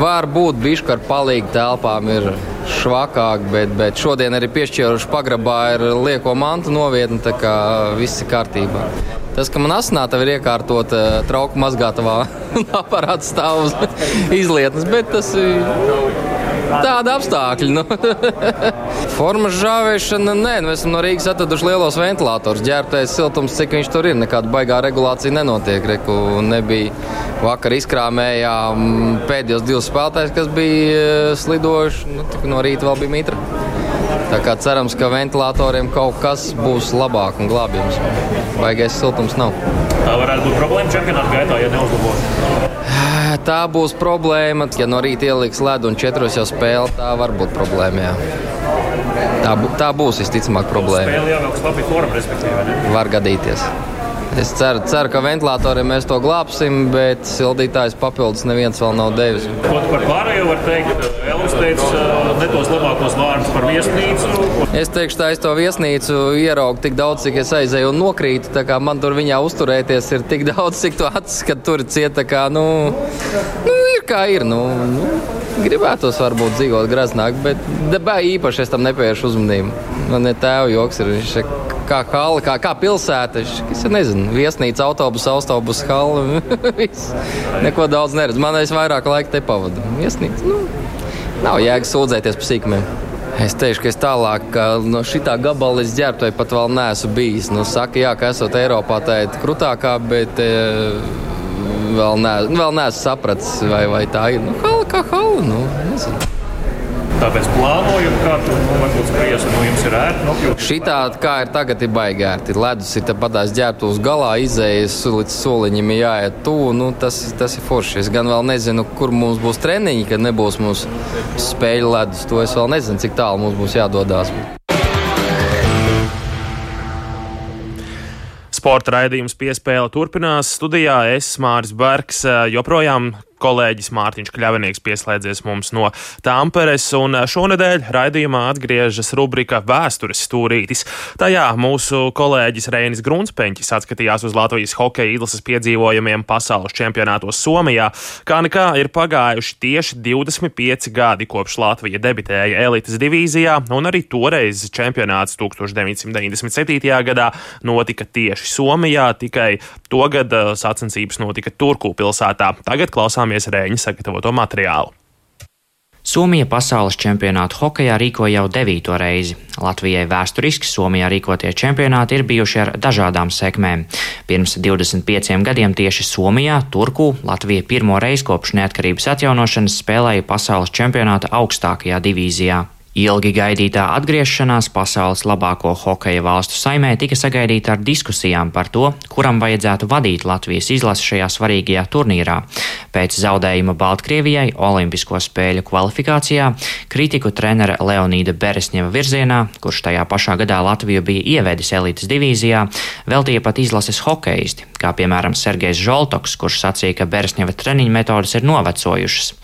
Var būt bišķi ar palīgu telpām. Ir švakāk, bet, bet šodien arī piešķīruši pagrabā ir lieko mantu novietni, tā kā viss ir kārtībā. Tas, ka man asnāta ir iekārtota eh, trauku mazgātavā un aparāts stāv uz izlietnes, bet tas ir tāda apstākļa. Nu. Formas žāvēšana, nē, nu esam no Rīgas atraduši lielos ventilatorus. Ģērbtais siltums, cik viņš tur ir, nekāda baigā regulācija nenotiek. Reku nebija vakar izkrāmējām pēdējos divus spēlētājus, kas bija eh, slidojuši. Nu, no rīta vēl bija mitra. Tā kā cerams, ka ventilatoriem kaut kas būs labāk un glābjams. Baigais siltums nav. Tā varētu būt problēma čempionāta gaitā, ja neuzlabos. Tā būs problēma. Ja no rīta ieliks ledu un četros jau spēle, tā var būt problēma. Jā. Tā, tā būs visticamāk problēma. Spēle kaut labi forma, respektīvi. Var gadīties. Es ceru, ceru, ka ventilatoriem mēs to glābsim, bet sildītājs papildus neviens vēl nav devis. Ko par pārējo var teikt? Elvis teica ne tos labākos vārdus par viesnīcu. Es teikšu, tā es to viesnīcu ieraugu tik daudz, cik es aizēju un nokrītu. Man tur viņā uzturēties ir tik daudz, cik tu acis, ka tur cieta kā, nu, nu ir kā ir. Nu, nu. Gribētos varbūt dzīvot graznāk, bet dabā īpaši es tam nepievēršu uzmanību. Man ir tēva joks, ir viņš kā hala, kā, kā pilsēta. Es nezinu, viesnīca, autobusu, autobusu hala. Neko daudz neredzu. Man es vairāk laika te pavadu. Viesnīca, nu, nav jēga sūdzēties par sīkumiem. Es teikšu, ka es tālāk no šitā gabala līdz ģērbtai pat vēl neesmu bijis. Nu, saka, jā, ka esot Eiropā tā ir krūtākā, bet e, vēl, ne, vēl neesmu sapratis, vai, vai tā ir. Nu, hala kā hala, nu, nezinu. Tāpēc plānojam, kā tur nu, varbūt spriest, nu jums ir ērti nokļūt. Šitā, kā ir tagad, ir baigērti. Ledus ir padās ģērbtos galā, izējas līdz soliņam jāiet tuvu. Nu, tas, tas ir forši. Es gan vēl nezinu, kur mums būs treniņi, kad nebūs mūsu spēļu ledus. To es vēl nezinu, cik tālu mums būs jādodas. Sporta raidījums piespēle turpinās. Studijā es Māris Bergs joprojām kolēģis Mārtiņš Kļavinieks pieslēdzies mums no Tāmperes, un šonadēļ raidījumā atgriežas rubrika Vēstures stūrītis. Tajā mūsu kolēģis Reinis Grunspeņķis atskatījās uz Latvijas hokeja izlases piedzīvojumiem pasaules čempionātos Somijā. Kā nekā ir pagājuši tieši 25 gadi kopš Latvija debitēja elites divīzijā, un arī toreiz čempionāts 1997. gadā notika tieši Somijā, tikai togad sacensības notika Turku pilsētā. Tagad klausāmies Rēņa sagatavoto materiālu. Somija pasaules čempionātu hokeja rīko jau devīto reizi. Latvijai vēsturiski Somijā rīkotie čempionāti ir bijuši ar dažādām sekmēm. Pirms 25 gadiem tieši Somijā, Turku, Latvija pirmo reizi kopš neatkarības atjaunošanas spēlēja pasaules čempionāta augstākajā divīzijā. Ilgi gaidītā atgriešanās pasaules labāko hokeja valstu saimē tika sagaidīta ar diskusijām par to, kuram vajadzētu vadīt Latvijas izlasi šajā svarīgajā turnīrā. Pēc zaudējuma Baltkrievijai Olimpisko spēļu kvalifikācijā kritiku trenera Leonīda Beresņeva virzienā, kurš tajā pašā gadā Latviju bija ievedis elites divīzijā, veltīja pat izlases hokeisti, kā piemēram Sergejs Žoltoks, kurš sacīja, ka Beresņeva treniņu metodas ir novecojušas.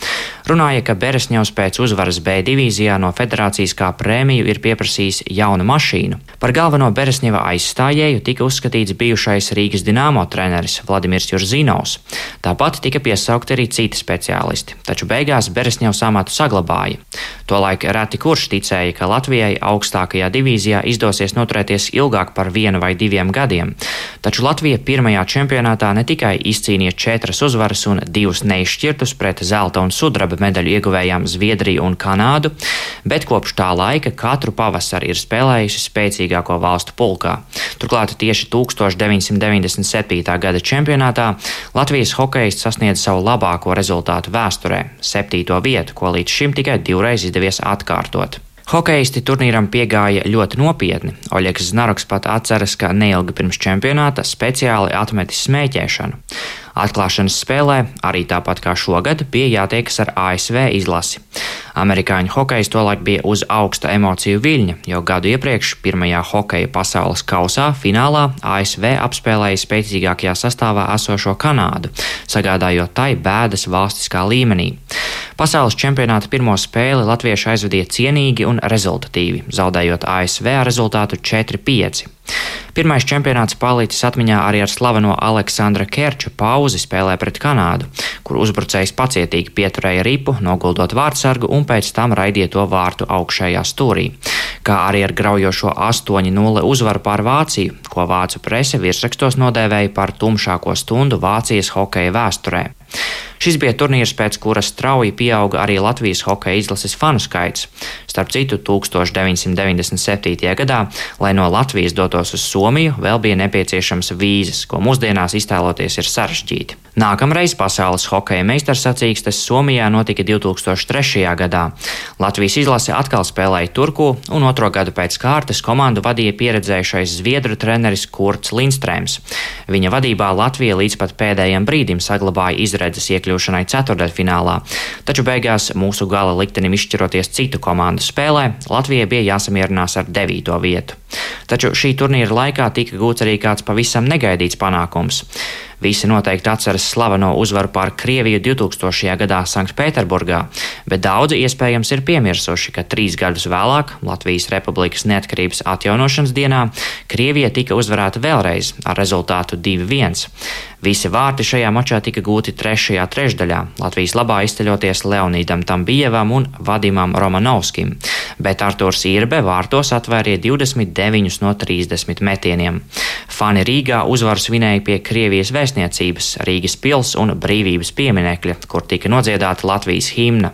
Runāja, ka Beresņevs pēc uzvaras B divīzijā no federācijas kā prēmiju ir pieprasījis jaunu mašīnu. Par galveno Beresņeva aizstājēju tika uzskatīts bijušais Rīgas dināmo treneris Vladimirs Jurzīnovs. Tāpat tika piesaukti arī citi speciālisti, taču beigās Beresņevs amatu saglabāja. Tolaik reti kurš ticēja, ka Latvijai augstākajā divīzijā izdosies noturēties ilgāk par vienu vai diviem gadiem. Taču Latvija pirmajā čempionātā ne tikai izcīnīja četras uzvaras un divus neizšķirtus pret zelta un sudraba medaļu ieguvējām Zviedriju un Kanādu, bet kopš tā laika katru pavasari ir spēlējusi spēcīgāko valstu pulkā. Turklāt tieši 1997. gada čempionātā Latvijas hokeists sasniedz savu labāko rezultātu vēsturē - septīto vietu, ko līdz šim tikai divreiz izdevies atkārtot. Hokeisti turnīram piegāja ļoti nopietni. Oļegs Znaroks pat atceras, ka neilgi pirms čempionāta speciāli atmetis smēķēšanu. Atklāšanas spēlē, arī tāpat kā šogad, bija jātiekas ar ASV izlasi. Amerikāņu hokejs tolaik bija uz augsta emociju viļņa, jo gadu iepriekš pirmajā hokeja pasaules kausā finālā ASV apspēlēja spēcīgākajā sastāvā esošo Kanādu, sagādājot tai bēdas valstiskā līmenī. Pasaules čempionāta pirmo spēli latvieši aizvadīja cienīgi un rezultatīvi, zaudējot ASV rezultātu 4-5. Pirmais čempionāts palicis atmiņā arī ar slaveno Aleksandra Kerča pauzi spēlē pret Kanādu, kur uzbrucējs pacietīgi pieturēja ripu, noguldot vārdsargu un pēc tam raidīja to vārtu augšējā stūrī. Kā arī ar graujošo 8-0 uzvaru pār Vāciju, ko vācu prese virsrakstos nodēvēja par tumšāko stundu Vācijas hokeja vēsturē. Šis bija turnīrs, pēc kura strauji pieauga arī Latvijas hokeja izlases fanu skaits. Starp citu, 1997. gadā, lai no Latvijas dotos uz Somiju, vēl bija nepieciešams vīzes, ko mūsdienās iztēloties ir sarežģīti. Nākamreiz pasaules hokeja meistarsacīkstes Somijā notika 2003. gadā. Latvijas izlase atkal spēlēja Turku, un otro gadu pēc kārtas komandu vadīja pieredzējušais zviedru treneris Kurts Lindstrēms. Viņa vadībā Latvija līdz pat pēdējiem brīdim saglabāja izredzes iekļūšanai ceturdaļfinālā, taču beigās mūsu gala liktenim izšķiroties citu komandu spēlē, Latvijai bija jāsamierinās ar devīto vietu. Taču šī turnīra laikā tika gūts arī kāds pavisam negaidīts panākums. Visi noteikti atceras slaveno uzvaru pār Krieviju 2000. gadā Sanktpēterburgā, bet daudzi iespējams ir piemirsuši, ka trīs gadus vēlāk, Latvijas Republikas neatkarības atjaunošanas dienā, Krievija tika uzvarēta vēlreiz ar rezultātu 2-1. Visi vārti šajā mačā tika gūti trešajā trešdaļā, Latvijas labā izceļoties Leonīdam Tambievam un Vadimam Romanovskim, bet Arturs Irbe vārtos atvērīja 29 no 30 metieniem. Fani Rīgā uzvaru svinēja pie Krievijas vēstniecības, Rīgas pils un brīvības pieminekļa, kur tika nodziedāta Latvijas himna.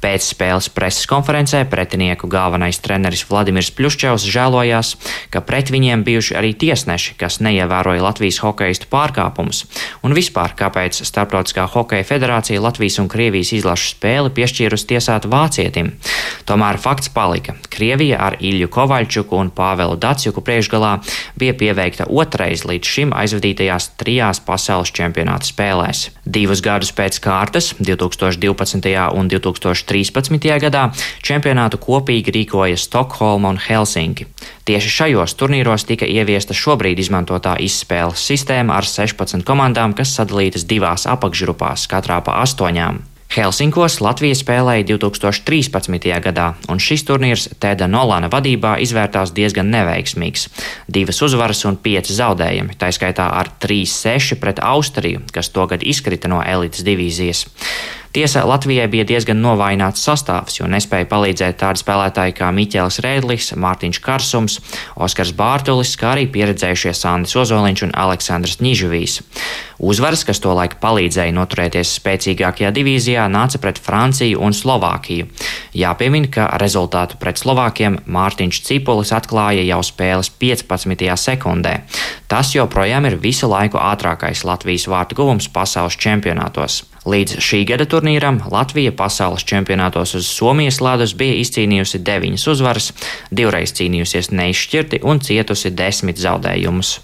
Pēc spēles preses konferencē pretinieku galvenais treneris Vladimirs Pļuščevs žēlojās, ka pret viņiem bijuši arī tiesneši, kas neievēroja Latvijas hokeistu pārkāpumus, un vispār kāpēc Starptautiskā hokeja federācija Latvijas un Krievijas izlašu spēli piešķīrusi tiesāt vācietim. Tomēr fakts palika. Krievija ar Ilju Kovaļčuku un Pāvelu Datsjuku priekšgalā bija pieveikta otrais līdz šim aizvadītajās trijās pasaules čempionāta spēlēs. Divus gadus pēc kārtas, 2012. un 2013. 2013. gadā čempionātu kopīgi rīkoja Stokholma un Helsinki. Tieši šajos turnīros tika ieviesta šobrīd izmantotā izspēles sistēma ar 16 komandām, kas sadalītas divās apakšgrupās, katrā pa astoņām. Helsinkos Latvija spēlēja 2013. gadā, un šis turnīrs Tēda Nolana vadībā izvērtās diezgan neveiksmīgs. Divas uzvaras un pieci zaudējumi, tā skaitā ar 3-6 pret Austriju, kas togad izkrita no elites divīzijas. Tiesa, Latvijai bija diezgan novājināts sastāvs, jo nespēja palīdzēt tādi spēlētāji kā Miķels Rēdlis, Mārtiņš Karsums, Oskars Bārtulis, kā arī pieredzējušie Sandis Ozoliņš un Aleksandrs Ņižuvīs. Uzvaras, kas to laiku palīdzēja noturēties spēcīgākajā divīzijā, nāca pret Franciju un Slovākiju. Jāpiemin, ka rezultātu pret Slovākiem Mārtiņš Cipulis atklāja jau spēles 15. sekundē. Tas joprojām ir visu laiku ātrākais Latvijas vārtu guvums pasaules čempionātos. Līdz šī gada turnīram Latvija pasaules čempionātos uz Somijas ledus bija izcīnījusi deviņas uzvaras, divreiz cīnījusies neizšķirti un cietusi desmit zaudējumus.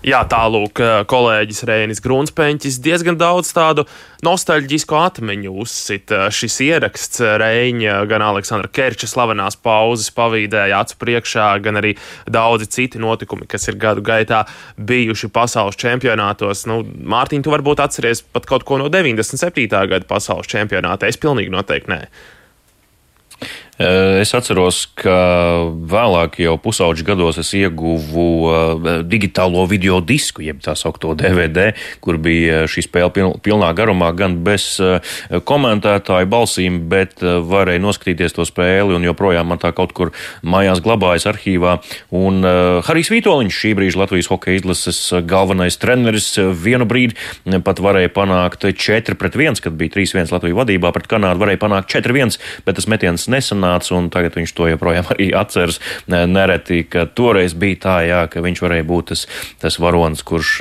Jā, tālūk, kolēģis Rēnis Grunsteņķis diezgan daudz tādu nostalģisku atmiņu uzsit. Šis ieraksts Rēņa, gan Aleksandra Kerča slavenās pauzes pavīdēja acu priekšā, gan arī daudzi citi notikumi, kas ir gadu gaitā bijuši pasaules čempionātos. Nu, Mārtiņ, tu varbūt atceries pat kaut ko no 97. gada pasaules čempionāta. Es pilnīgi noteikti nē. Es atceros, ka vēlāk, jau pusauģi gados, es ieguvu digitālo video disku, jeb tā saucamo DVD, kur bija šī spēle pilnā garumā, gan bez komentētāju balsīm, bet varēja noskatīties to spēli, un joprojām man tā kaut kur mājās glabājas arhīvā. Un Harijs Vitoļņš, šī brīža Latvijas hokeja izlases galvenais treneris, vienu brīdi pat varēja panākt 4 pret 1, kad bija 3-1 Latvijas vadībā, pret Kanādu varēja panākt 4-1, bet tas metiens nesanāca sanāca, un tagad viņš to joprojām arī atceras nereti, ka toreiz bija tā, jā, ka viņš varēja būt tas, tas varonis, kurš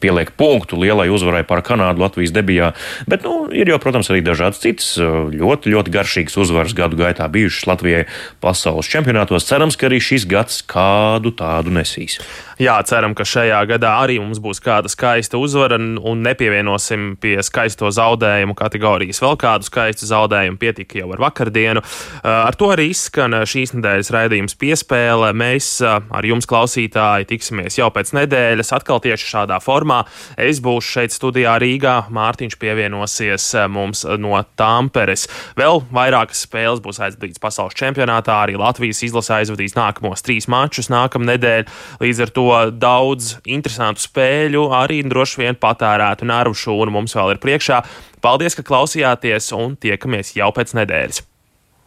pieliek punktu lielai uzvarai par Kanādu Latvijas debijā. Bet, nu, ir jau, protams, arī dažādas citas ļoti, ļoti garšīgas uzvaras gadu gaitā bijušas Latvijai pasaules čempionātos. Cerams, ka arī šis gads kādu tādu nesīs. Jā, ceram, ka šajā gadā arī mums būs kāda skaista uzvara un nepievienosim pie skaisto zaudējumu kategorijas vēl kādu skaistu zaudējumu. Pietika jau ar vakardienu. Ar to arī izskan šīs nedēļas raidījums piespēle. Mēs ar jums, klausītāji, tiksimies jau pēc nedēļas, atkal tieši šādā formā. Es būšu šeit studijā Rīgā, Mārtiņš pievienosies mums no Tāmperes. Vēl vairākas spēles būs aizvadītas pasaules čempionātā, arī Latvijas izlase aizvadīs nākamos trīs mačus nākamnedēļ. Līdz ar to daudz interesantu spēļu, arī droši vien patērētu nervu šūnu mums vēl ir priekšā. Paldies, ka klausījāties un tiekamies jau pēc nedēļas!